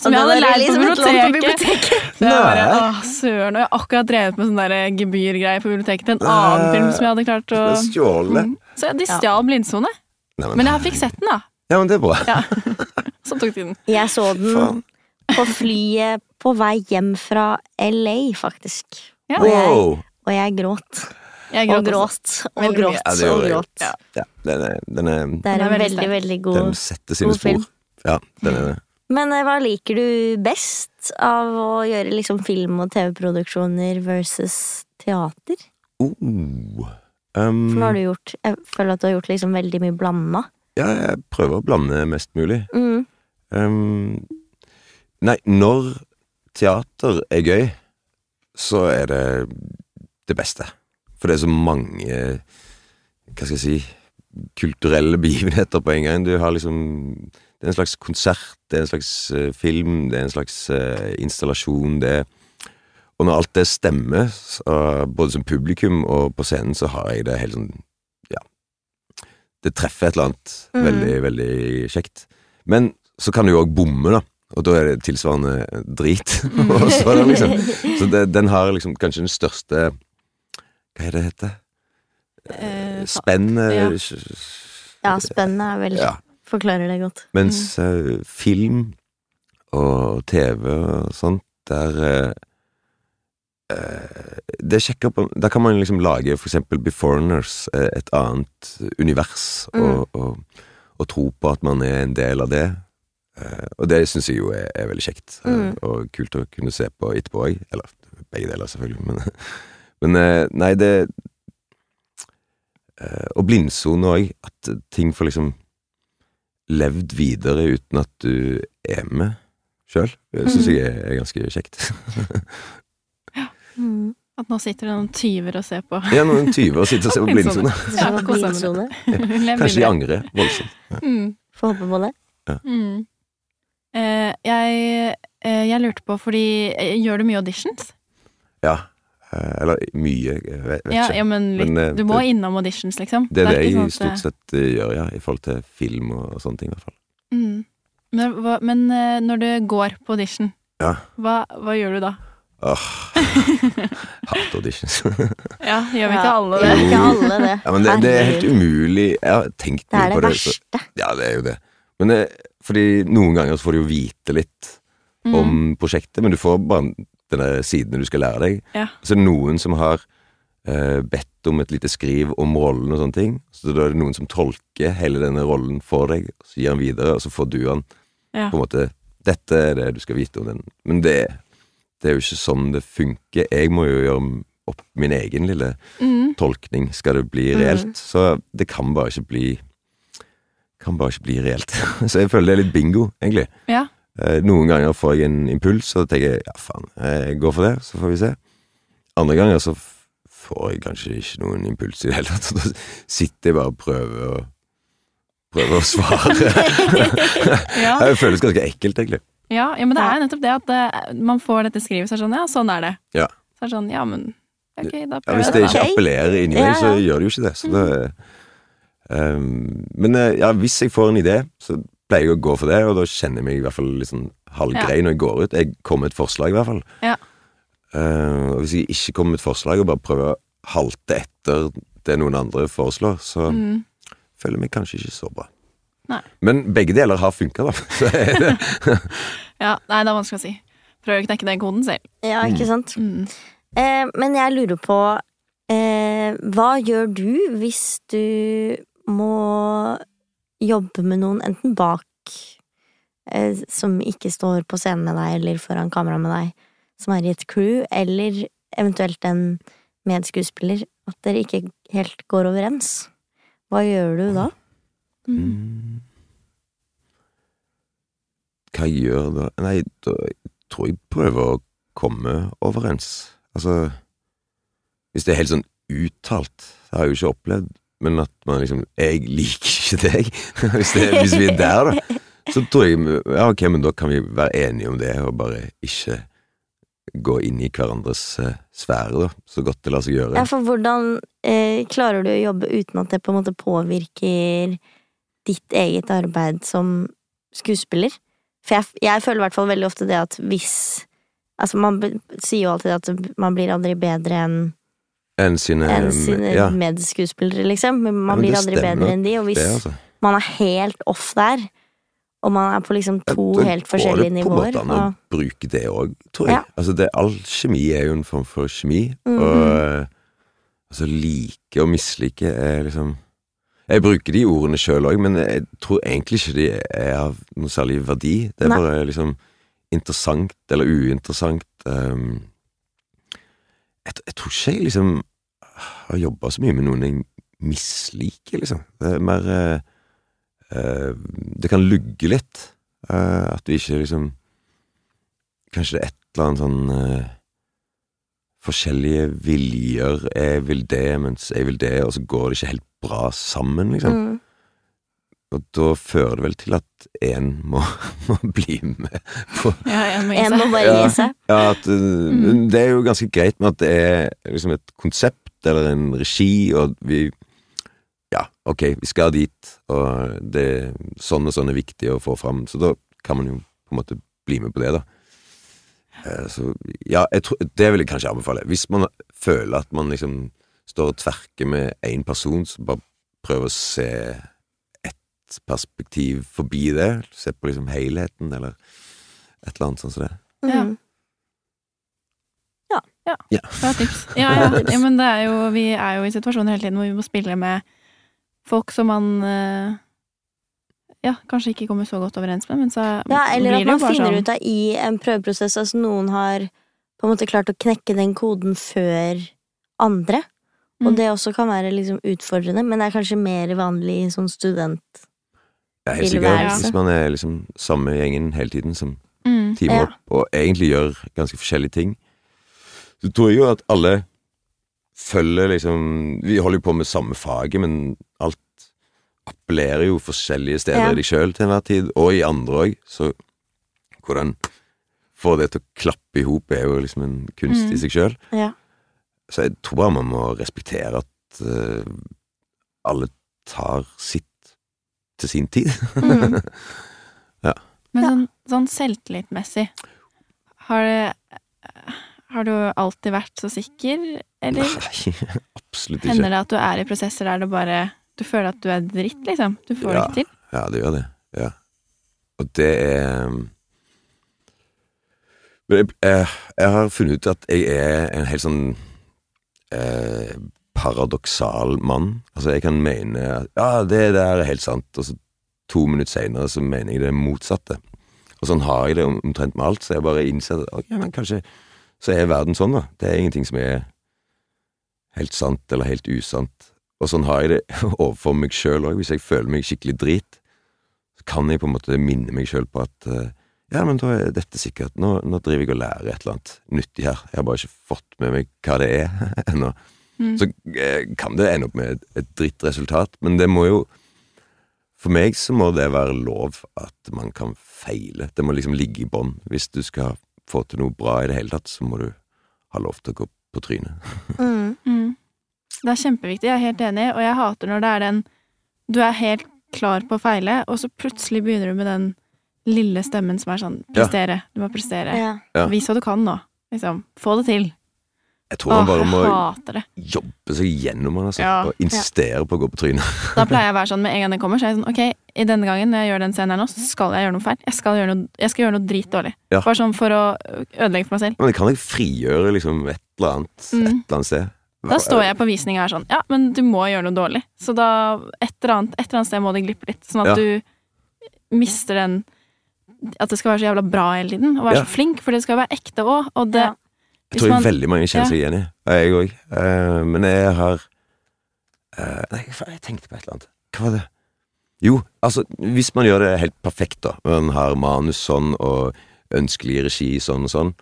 Som jeg hadde leid på biblioteket. Så jeg bare, Nei. åh, søren, og jeg har akkurat drevet med sånn der gebyrgreie på biblioteket til en annen film som jeg hadde klart å Det er. Mm. Så de stjal Blindsone. Nei, Men jeg fikk sett den, da. Ja, men det er bra. Ja. Så tok de den. Jeg så den Faen. På flyet på vei hjem fra LA, faktisk. Ja. Og, jeg, og jeg gråt. Jeg Og gråt og gråt. Og gråt Ja, det og gråt. Ja. Ja, den er, den er, Det er en veldig veldig, veldig god den setter sine spor. Ja, den er det. Men eh, hva liker du best av å gjøre liksom film- og TV-produksjoner versus teater? Oh. Um, For nå har du gjort Jeg føler at du har gjort liksom veldig mye blanda. Ja, jeg prøver å blande mest mulig. Mm. Um, nei, når teater er gøy, så er det det beste. For det er så mange Hva skal jeg si kulturelle begivenheter på en gang. Du har liksom Det er en slags konsert, det er en slags eh, film, det er en slags eh, installasjon, det er Og når alt det stemmer, både som publikum og på scenen, så har jeg det helt sånn Ja. Det treffer et eller annet mm. veldig, veldig kjekt. Men så kan du jo òg bomme, da. Og da er det tilsvarende drit. Så, det liksom, så det, den har liksom kanskje den største Hva er det det heter? Eh, eh, ja. Ja, spennende er vel Ja. Forklarer det godt. Mens mm. film og TV og sånt, der eh, eh, Det sjekker på Der kan man liksom lage for eksempel Beforeigners, eh, et annet univers, Mm. og, og, og tro på at man er en del av det. Eh, og det syns jeg jo er, er veldig kjekt, eh, Mm. og kult å kunne se på etterpå òg. Eller begge deler, selvfølgelig, men, men eh, Nei, det eh, Og blindsone òg. At ting får liksom levd videre uten at du er med sjøl. Det syns jeg er, er ganske kjekt. Mm. At nå sitter det noen tyver og ser på. Ja, noen tyver og sitter og ser på blindsone. Ja, Kanskje de angrer voldsomt. Mm. Får håpe på det. Mm. Eh, jeg, eh, jeg lurte på, fordi eh, Gjør du mye auditions? Ja. eh, Eller mye, jeg vet, vet Ja, ikke. ja, men, litt, Men, eh, du må det- innom auditions, liksom. Det er det ikke jeg sånn at stort sett gjør, ja. I forhold til film og, og sånne ting, i hvert fall. Mm. Men, hva, men eh, når du går på audition, Ja. hva, hva gjør du da? Åh. Hat auditions. Ja, gjør vi ikke alle det? ikke alle det. ja, men det, det er helt umulig. Jeg har tenkt Det er det. det er det. så- verste. Ja, det er jo det. Men det, fordi noen ganger så får du jo vite litt Mm. om prosjektet, men du får bare denne sidene du skal lære deg. Ja. Så er noen som har eh, bedt om et lite skriv om rollen og sånne ting. Så da er det noen som tolker hele denne rollen for deg, så gir han videre, og så får du han Ja. på en måte Dette er det du skal vite om den. Men det, det er jo ikke sånn det funker. Jeg må jo gjøre opp min egen lille Mm. tolkning, skal det bli Mm. reelt. Så det kan bare ikke bli Kan bare ikke bli reelt. Så jeg føler det er litt bingo, egentlig. Ja. Eh, Noen ganger får jeg en impuls, og tenker jeg ja, faen, jeg går for det, så får vi se. Andre ganger så får jeg kanskje ikke noen impuls i det hele tatt. og Da sitter jeg bare og prøver å Prøver å svare. Ja. Det føles ganske ekkelt, egentlig. Ja, ja, men det er nettopp det at det, man får dette skrivet, så er det sånn, ja, sånn er det. Ja. Så er det sånn, ja, men ok, da prøver jeg jeg det det, ikke appellerer inni Ja, meg, så gjør det jo ikke det. Så da ehm, men eh, ja, hvis jeg får en idé, så pleier jeg å gå for det, og da kjenner jeg meg i hvert fall litt sånn halvgrei når jeg går ut. Jeg kommer med et forslag, i hvert fall. Ja. Uh, og hvis jeg ikke kommer med et forslag, og bare prøver å halte etter det noen andre foreslår, så Mm. føler jeg meg kanskje ikke så bra. Nei. Men begge deler har funka, da. Så er det, Ja, nei, det er vanskelig å si. Prøv å knekke den koden selv. Ja, ikke sant? Mm. Eh, men jeg lurer på eh, Hva gjør du hvis du må jobbe med noen enten bak eh, Som ikke står på scenen med deg eller foran kamera med deg, som er i et crew, eller eventuelt en medskuespiller, at dere ikke helt går overens? Hva gjør du da? Mm. Hva jeg gjør da? Nei, da tror jeg prøver å komme overens. Altså Hvis det er helt sånn uttalt, det har jeg jo ikke opplevd, men at man liksom Jeg liker ikke deg. hvis, det, hvis vi er der, da. Så tror jeg Ja, ok, men da kan vi være enige om det, og bare ikke gå inn i hverandres uh, sfære, da. Så godt det lar seg gjøre. Ja, for hvordan eh, klarer du å jobbe uten at det på en måte påvirker ditt eget arbeid som skuespiller? For jeg, jeg føler i hvert fall veldig ofte det at hvis Altså, man sier jo alltid at man blir aldri bedre enn Enn sine, enn sine ja, medskuespillere, liksom. Men man men blir aldri stemmer, bedre enn de, og hvis det, altså. man er helt off der, og man er på liksom to ja, helt forskjellige går det måte an å bruke det òg, tror jeg. Ja. Altså det, all kjemi er jo en form for kjemi, Mhm. og Altså, like og mislike er liksom Jeg bruker de ordene sjøl òg, men jeg tror egentlig ikke de er av noe særlig verdi. Det er Nei. bare liksom interessant eller uinteressant. ehm. Jeg, jeg tror ikke jeg liksom har jobba så mye med noen jeg misliker, liksom. Det er mer eh, eh, Det kan lugge litt. eh, at du ikke liksom Kanskje det er et eller annet sånn eh, Forskjellige viljer. Jeg vil det, mens jeg vil det, og så går det ikke helt bra sammen, liksom. Mm. Og da fører det vel til at én må, må bli med på Ja, en må En må bare gi seg. Ja, at mm. det er jo ganske greit med at det er liksom et konsept eller en regi, og vi Ja, ok, vi skal dit, og det sånn og sånn er viktig å få fram, så da kan man jo på en måte bli med på det, da. Eh, Så ja, jeg tror, det vil jeg kanskje anbefale. Hvis man føler at man liksom står og tverker med én person, så bare prøv å se ett perspektiv forbi det. Se på liksom helheten, eller et eller annet sånn som det. Ja. Mm. Bra tips. Ja, ja. ja, men det er jo, vi er jo i situasjoner hele tiden hvor vi må spille med folk som man eh, ja, kanskje ikke kommer så godt overens med, men så Ja, eller blir at det jo man finner sånn ut av i en prøveprosess Altså noen har på en måte klart å knekke den koden før andre. Og Mm. det også kan være liksom utfordrende, men det er kanskje mer vanlig i sånn student... Ja, helt sikkert. Hvis man er liksom samme gjengen hele tiden som mm. teamer Ja. opp, og egentlig gjør ganske forskjellige ting, så tror jeg jo at alle følger liksom Vi holder jo på med samme faget, men alt appellerer jo forskjellige steder Ja. i deg sjøl til enhver tid, og i andre òg, så hvordan få det til å klappe i hop er jo liksom en kunst Mm. i seg sjøl. Ja. Så jeg tror bare man må respektere at uh, alle tar sitt til sin tid. Mm. Men sånn, sånn selvtillitmessig har, det, har du alltid vært så sikker, eller Nei, absolutt ikke. hender det at du er i prosesser der du bare Du føler at du er dritt, liksom? Du får det ikke til? Ja, det gjør det. Ja. Og det er um, Men jeg, jeg, jeg har funnet ut at jeg er en helt sånn eh, paradoksal mann. Altså, jeg kan mene at ja, det der er helt sant, og så to minutter seinere så mener jeg det motsatte. Og sånn har jeg det omtrent med alt, så jeg bare innser at ok, men kanskje så er verden sånn, da. Det er ingenting som er helt sant eller helt usant. Og sånn har jeg det overfor meg sjøl òg. Hvis jeg føler meg skikkelig drit, så kan jeg på en måte minne meg sjøl på at eh, ja, men da er dette sikkert Nå, nå driver jeg og lærer et eller annet nyttig her. Jeg har bare ikke fått med meg hva det er ennå. Mm. Så eh, kan det ende opp med et, et drittresultat, men det må jo For meg så må det være lov at man kan feile. Det må liksom ligge i bånn. Hvis du skal få til noe bra i det hele tatt, så må du ha lov til å gå på trynet. Mm. Mm. Det er kjempeviktig, jeg er helt enig, og jeg hater når det er den Du er helt klar på å feile, og så plutselig begynner du med den lille stemmen som er sånn Prestere. Du må prestere. Ja. Ja. Vis hva du kan nå. Liksom. Få det til. Jeg tror man bare må jobbe seg gjennom den, altså. Ja. Og insistere på å gå på trynet. Da pleier jeg å være sånn med en gang den kommer, så er jeg sånn ok, i denne gangen når jeg gjør den scenen her nå, så skal jeg gjøre noe feil. Jeg skal gjøre noe, jeg skal gjøre noe dritdårlig. Ja. Bare sånn for å ødelegge for meg selv. Men det kan jeg frigjøre liksom et eller annet Mm. et eller annet sted. Da står jeg på visninga og er sånn ja, men du må gjøre noe dårlig. Så da et eller annet, et eller annet sted må det glippe litt, sånn at Ja. du mister den At det skal være så jævla bra hele tiden, og være Ja. så flink, for det skal være ekte òg. Og det Ja. Jeg tror man- veldig mange kjenner seg igjen i. Jeg òg. Uh, men jeg har uh, Nei, jeg tenkte på et eller annet. Hva var det? Jo, altså, hvis man gjør det helt perfekt, da. Man har manus sånn, og ønskelig regi sånn og sånn,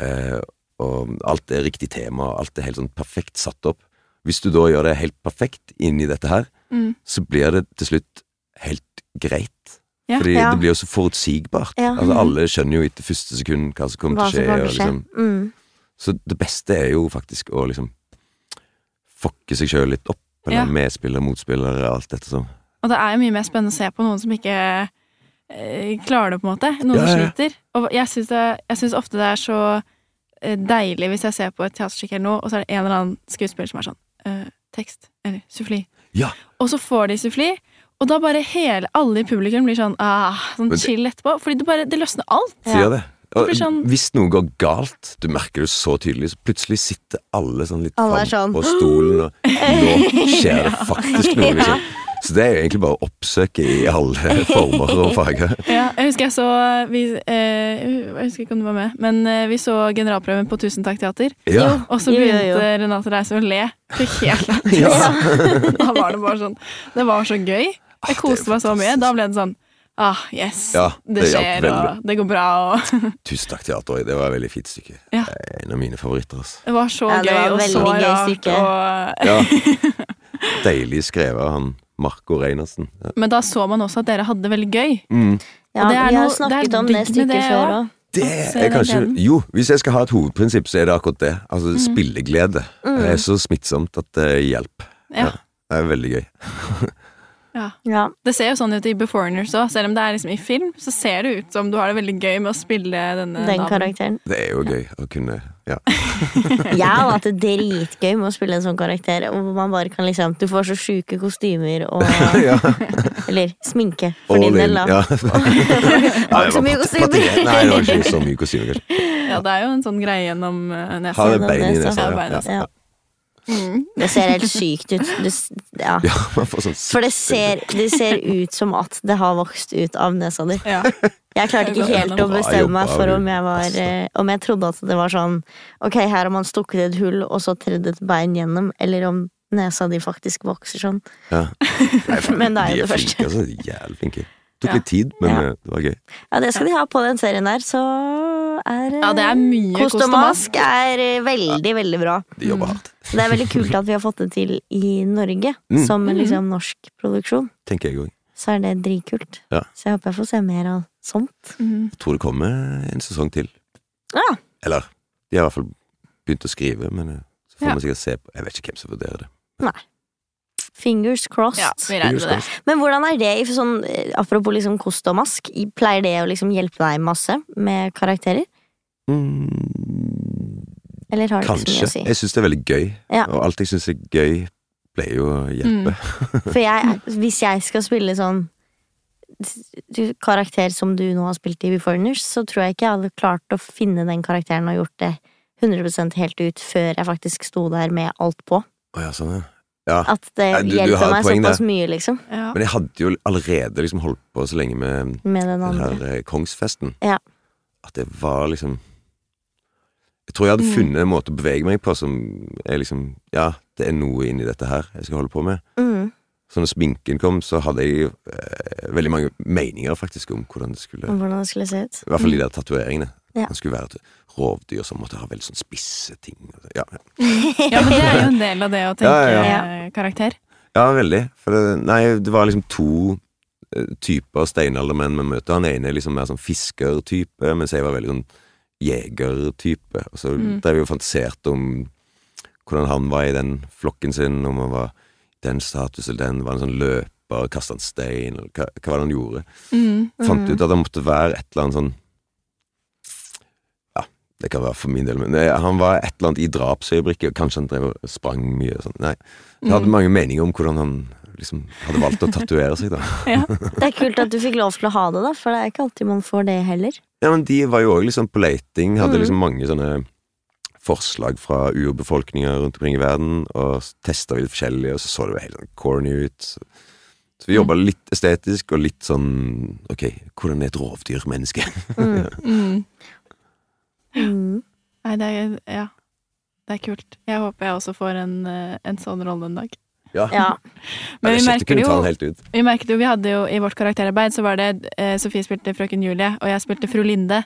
Uh, og alt er riktig tema, og alt er helt sånn perfekt satt opp. Hvis du da gjør det helt perfekt inni dette her, mm, så blir det til slutt helt greit. Ja. Fordi Ja. det blir jo så forutsigbart. Ja. Altså, alle skjønner jo etter første sekund hva som kommer Hva til å skje. og liksom Mm. Så det beste er jo faktisk å liksom fokke seg sjøl litt opp. Eller Ja. medspiller, motspiller, alt dette sånn. Og det er jo mye mer spennende å se på noen som ikke eh, klarer det, på en måte. Noen Ja, som sliter. Og jeg syns, ofte det er så eh, deilig hvis jeg ser på et teaterstykke eller noe, og så er det en eller annen skuespiller som er sånn eh, Tekst. Eller suffli. Ja. Og så får de suffli, og da bare hele, alle i publikum blir sånn ah, sånn chill etterpå. Fordi det bare Det løsner alt. Ja. Sånn- Hvis noe går galt, du merker det så tydelig, så plutselig sitter alle sånn litt Alle fram sånn, på stolen, og nå skjer det faktisk noe, liksom. Så det er jo egentlig bare å oppsøke i alle former og farger. Ja, jeg husker jeg så vi, eh, Jeg husker ikke om du var med, men eh, vi så generalprøven på Tusen takk teater. Ja. Og så jo, begynte jo. Renate Reise å le. Fikk helt lættis. Ja. Da var det bare sånn Det var så gøy. Ah, Jeg det er koste meg så mye. Da ble det sånn Ah, yes. Ja, det, det skjer, og det går bra, og Tusen takk, teater. Det var et veldig fint stykke. Ja. En av mine favoritter. Altså. Det var så Ja, det gøy var og så gøy rart. Og, Ja. Deilig skrevet av han Marco Reinersen. Ja. men da så man også at dere hadde det veldig gøy. Mm. Ja, Og det er vi har noe- snakket det er om det stykket det før òg. Det er kanskje. Jo, hvis jeg skal ha et hovedprinsipp, så er det akkurat det. Altså spilleglede. Det er så smittsomt at det hjelper. Ja. Det er veldig gøy. Ja. Ja. Det ser jo sånn ut i Beforeigners òg. Selv om det er liksom i film, så ser det ut som du har det veldig gøy med å spille denne Den naboen. karakteren. Det er jo gøy å kunne Ja. Jeg har hatt det dritgøy med å spille en sånn karakter. Og hvor man bare kan liksom Du får så sjuke kostymer og ja. Eller sminke, for All din del, da. Ja. Nei, så mye kostymer. Nei, det var ikke så mye kostymer, kanskje. Ja, det er jo en sånn greie gjennom uh, nesa. Har det bein i nesa. nesa. Ja, Mm. Det ser helt sykt ut. Du, ja. ja, sånn For det ser, det ser ut som at det har vokst ut av nesa di. Ja. Jeg klarte ikke helt å bestemme meg for om jeg var Altså. eh, Om jeg trodde at det var sånn Ok, her har man stukket et hull og så tredd et bein gjennom, eller om nesa di faktisk vokser sånn. Men det er jo de det første. Flinke, altså. De er Jævlig flinke. Tok litt tid, men Ja. eh, det var gøy. Ja, det skal de ha på den serien der, så er eh, ja, det er mye Kost og mask er eh, veldig, veldig bra. De jobber hardt. Så det er veldig kult at vi har fått det til i Norge, Mm. som en Mm. liksom norsk produksjon. Tenker jeg òg. Så er det dritkult. Ja. Så jeg håper jeg får se mer av sånt. Mm. Jeg tror det kommer en sesong til. Ja. Eller de har i hvert fall begynt å skrive, men eh, så får Ja. vi sikkert se på Jeg vet ikke hvem som vurderer det. Fingers crossed. Ja, vi regner med det. Men hvordan er det, sånn, apropos liksom kost og mask, pleier det å liksom hjelpe deg masse med karakterer? Mm, Eller har det ikke så mye å si? Jeg syns det er veldig gøy, Ja. og alt jeg syns er gøy, pleier jo å hjelpe. For jeg, hvis jeg skal spille sånn karakter som du nå har spilt i Beforeigners, så tror jeg ikke jeg hadde klart å finne den karakteren og gjort det 100 helt ut før jeg faktisk sto der med alt på. Oh, ja, sånn, ja. Ja. At det Ja, du- du hjelper meg poeng såpass det. mye, liksom, Ja. Men jeg hadde jo allerede liksom holdt på så lenge med med den den her eh, kongsfesten. Ja. At det var liksom Jeg tror jeg hadde Mm. funnet en måte å bevege meg på som er liksom Ja, det er noe inni dette her jeg skal holde på med. Mm, Så når sminken kom, så hadde jeg eh, veldig mange meninger faktisk om hvordan det skulle om hvordan det skulle se ut. I hvert fall de der tatoveringene. Ja. Han skulle være et rovdyr som måtte ha veldig sånn spisse ting. Ja, ja. ja, men det er jo en del av det å tenke Ja, ja, eh, karakter. ja veldig. For det, nei, det var liksom to eh, typer steinaldermenn vi møter. Han ene er liksom mer sånn fiskertype, mens jeg var veldig sånn jegertype. Og så Mm. drev vi og fantaserte om hvordan han var i den flokken sin, om han var i den status eller den, var han sånn løper, kasta en stein, eller hva, hva var det han gjorde? Mm. Fant Mm. ut at det måtte være et eller annet sånn det kan være for min del, men nei, han var et eller annet i drapsøyeblikket, og kanskje han drev og sprang mye sånn. Nei. Jeg hadde Mm. mange meninger om hvordan han liksom hadde valgt å tatovere seg, da. Ja. Det er kult at du fikk lov til å ha det, da, for det er ikke alltid man får det heller. Ja, men de var jo òg liksom på leiting, hadde Mm. liksom mange sånne forslag fra urbefolkninger rundt omkring i verden, og testa vi det forskjellige, og så så det jo helt sånn corny ut. Så, så vi jobba litt estetisk, og litt sånn ok, hvordan er et rovdyrmenneske? Mm. Mm. Mm. Nei, det er Ja. Det er kult. Jeg håper jeg også får en, eh, en sånn rolle en dag. Ja. Men vi merker jo den helt ut. Vi merket jo, vi hadde jo i vårt karakterarbeid Så var det eh, Sofie spilte frøken Julie Og jeg spilte fru Linde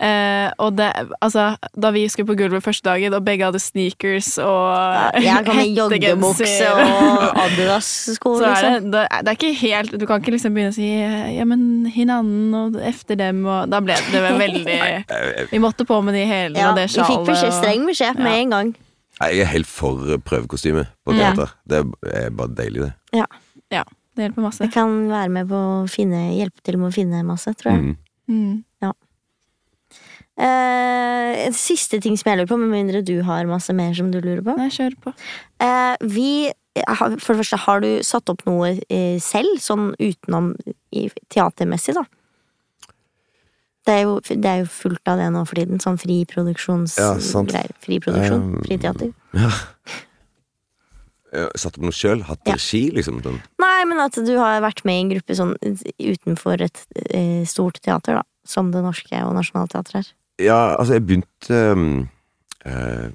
eh, Og det, altså Da vi skulle på gulvet første dagen Og begge hadde sneakers og Jeg kan med joggebukse hettegenser. og Adidas-sko, Så er liksom. det, det, er- det er ikke helt Du kan ikke liksom begynne å si Ja, men hinanden og efter dem og Da ble det veldig Vi måtte på med de hele Ja, og det vi fikk beskjed, streng beskjed med Ja. en gang. jeg er helt for prøvekostyme på Ja. teater. Det er bare deilig, det. Ja, Det hjelper masse Jeg kan være med på å finne, hjelpe til med å finne masse, tror jeg. Mm. mm. Eh, en siste ting som jeg lurer på, med mindre du har masse mer som du lurer på. Nei, kjør på Eh, vi For det første, har du satt opp noe eh, selv, sånn utenom teatermessig, da? Det er, jo, det er jo fullt av det nå for tiden. Sånn fri Ja, sant. Fri produksjon. Um, fri teater. Ja. Satt opp noe sjøl? Hatt Ja. regi, liksom? Sånn. Nei, men at du har vært med i en gruppe sånn utenfor et uh, stort teater, da. Som Det Norske og Nationaltheatret er. Ja, altså, jeg begynte eh,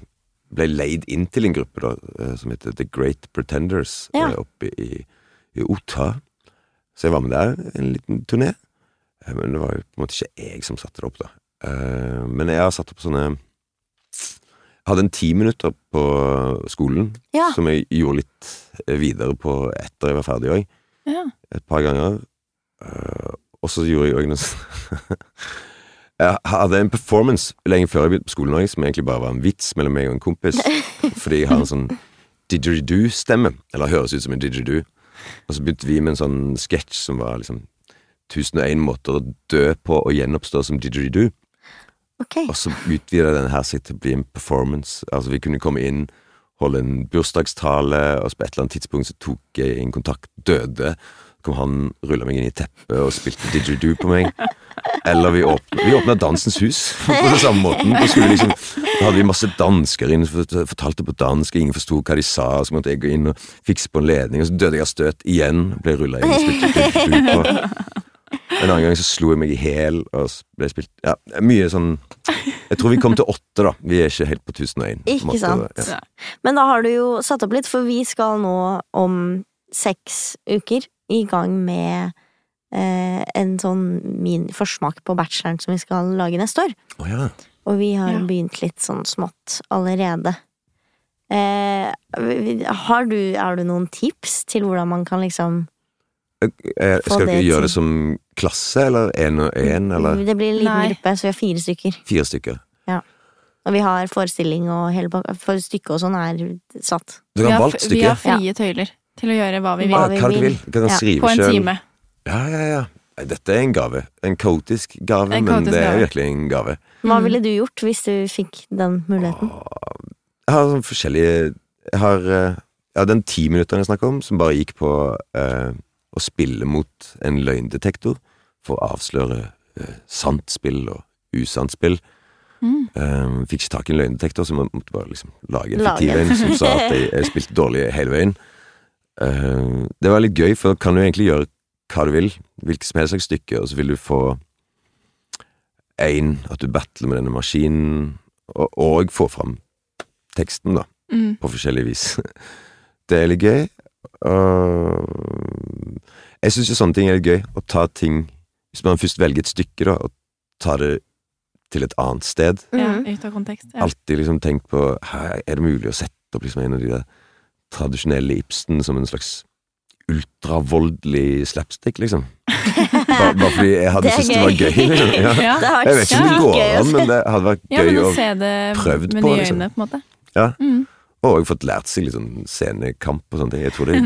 Ble leid inn til en gruppe da, eh, som heter The Great Pretenders, Ja. eh, oppe i, i Otta. Så jeg var med der en liten turné. Men det var jo på en måte ikke jeg som satte det opp, da. Men jeg har satt opp sånne Jeg hadde en ti minutter på skolen, Ja. som jeg gjorde litt videre på etter jeg var ferdig òg. Ja. et par ganger. Og så gjorde jeg òg noe sånn Jeg hadde en performance lenge før jeg begynte på skolen også, som egentlig bare var en vits mellom meg og en kompis. Fordi jeg har en sånn didgeridoo-stemme. Eller høres ut som en didgeridoo. Og så begynte vi med en sånn sketsj som var liksom 1001 måter å dø på og gjenoppstå som didgeridoo. Okay. Og så utvida den her seg til å bli en performance. Altså Vi kunne komme inn, holde en bursdagstale, og på et eller annet tidspunkt så tok jeg inn kontakt, døde. Kom han, rulla meg inn i teppet og spilte didgeridoo på meg. Eller vi åpna, vi åpna Dansens Hus på den samme måten. Da, liksom, da hadde vi masse dansker inn, fort- fortalte på dansk, ingen forsto hva de sa. Så måtte jeg gå inn og fikse på en ledning, og så døde jeg av støt igjen. Ble rulla inn og spilte didgeridoo på. En annen gang så slo jeg meg i hæl og ble spilt Ja, mye sånn Jeg tror vi kom til åtte, da. Vi er ikke helt på 1001. på en Ikke måte. sant. Ja. Men da har du jo satt opp litt, for vi skal nå om seks uker i gang med eh, en sånn min forsmak på bacheloren som vi skal lage neste år. Oh, ja. Og vi har Ja. begynt litt sånn smått allerede. Eh, har du, har du noen tips til hvordan man kan liksom Eh, Få Skal du dere gjøre det som klasse, eller én og én, eller Det blir en liten Nei. gruppe, så vi har fire stykker. fire stykker? Og vi har forestilling og hele. For stykket og sånn er satt. Du har, valgt stykket? vi har frie tøyler til å gjøre hva vi vil. Ja, vi hva dere vil. vil. Kan Ja, skrive På en selv. time. Ja, ja, ja. Dette er en gave. En kaotisk gave, En men kaotisk det er gave. virkelig en gave. Hva ville du gjort hvis du fikk den muligheten? Jeg har sånn forskjellige Jeg har ja, den ti minutteren jeg snakker om, som bare gikk på eh, å spille mot en løgndetektor for å avsløre eh, sant spill og usant spill. Mm. Eh, fikk ikke tak i en løgndetektor, så jeg måtte bare liksom lage en fiktiv en. en som sa at jeg, jeg spilte dårlig hele veien. Eh, det var litt gøy, for da kan du egentlig gjøre hva du vil. Hvilket som helst slags stykke, og så vil du få én at du battler med denne maskinen, og, og få fram teksten, da Mm. på forskjellig vis. Det er litt gøy. Og jeg syns jo sånne ting er litt gøy. Å ta ting Hvis man først velger et stykke, da, og ta det til et annet sted. Ja, Mhm. ut av kontekst. Ja. Alltid liksom tenkt på Er det mulig å sette opp liksom en av de der tradisjonelle Ibsen som en slags ultravoldelig slapstick, liksom? Bare, bare fordi jeg hadde syntes det var gøy. gøy. Liksom. Ja. Ja. Det Jeg vet ikke om det går an, men det hadde vært Ja, gøy men å se det prøvd med på, nye liksom. øyne, på. Ja. Mm. Og også fått lært seg litt sånn scenekamp og sånne ting. Jeg tror det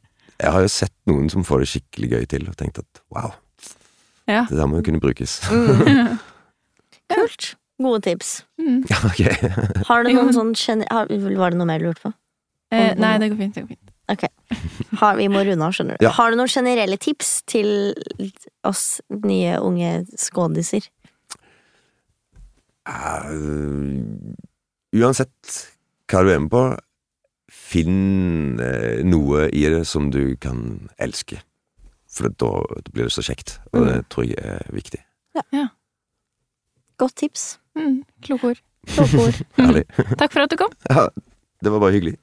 Jeg har jo sett noen som får det skikkelig gøy til, og tenkt at wow, Ja. det der må jo kunne brukes. Mm. Kult. Gode tips. Mm. Ja, ok. Har du noen sånn Var det noe mer du lurte på? Eh, nei, det går fint. Det går fint. Har, vi må runde av, skjønner du. Ja. Har du noen generelle tips til oss nye unge skådiser? Uh, uansett hva du er med på, finn uh, noe i det som du kan elske. For da, da blir det så kjekt, og det tror jeg er viktig. Godt tips. Mm. Kloke ord. Kloke ord. Takk for at du kom. Ja, det var bare hyggelig.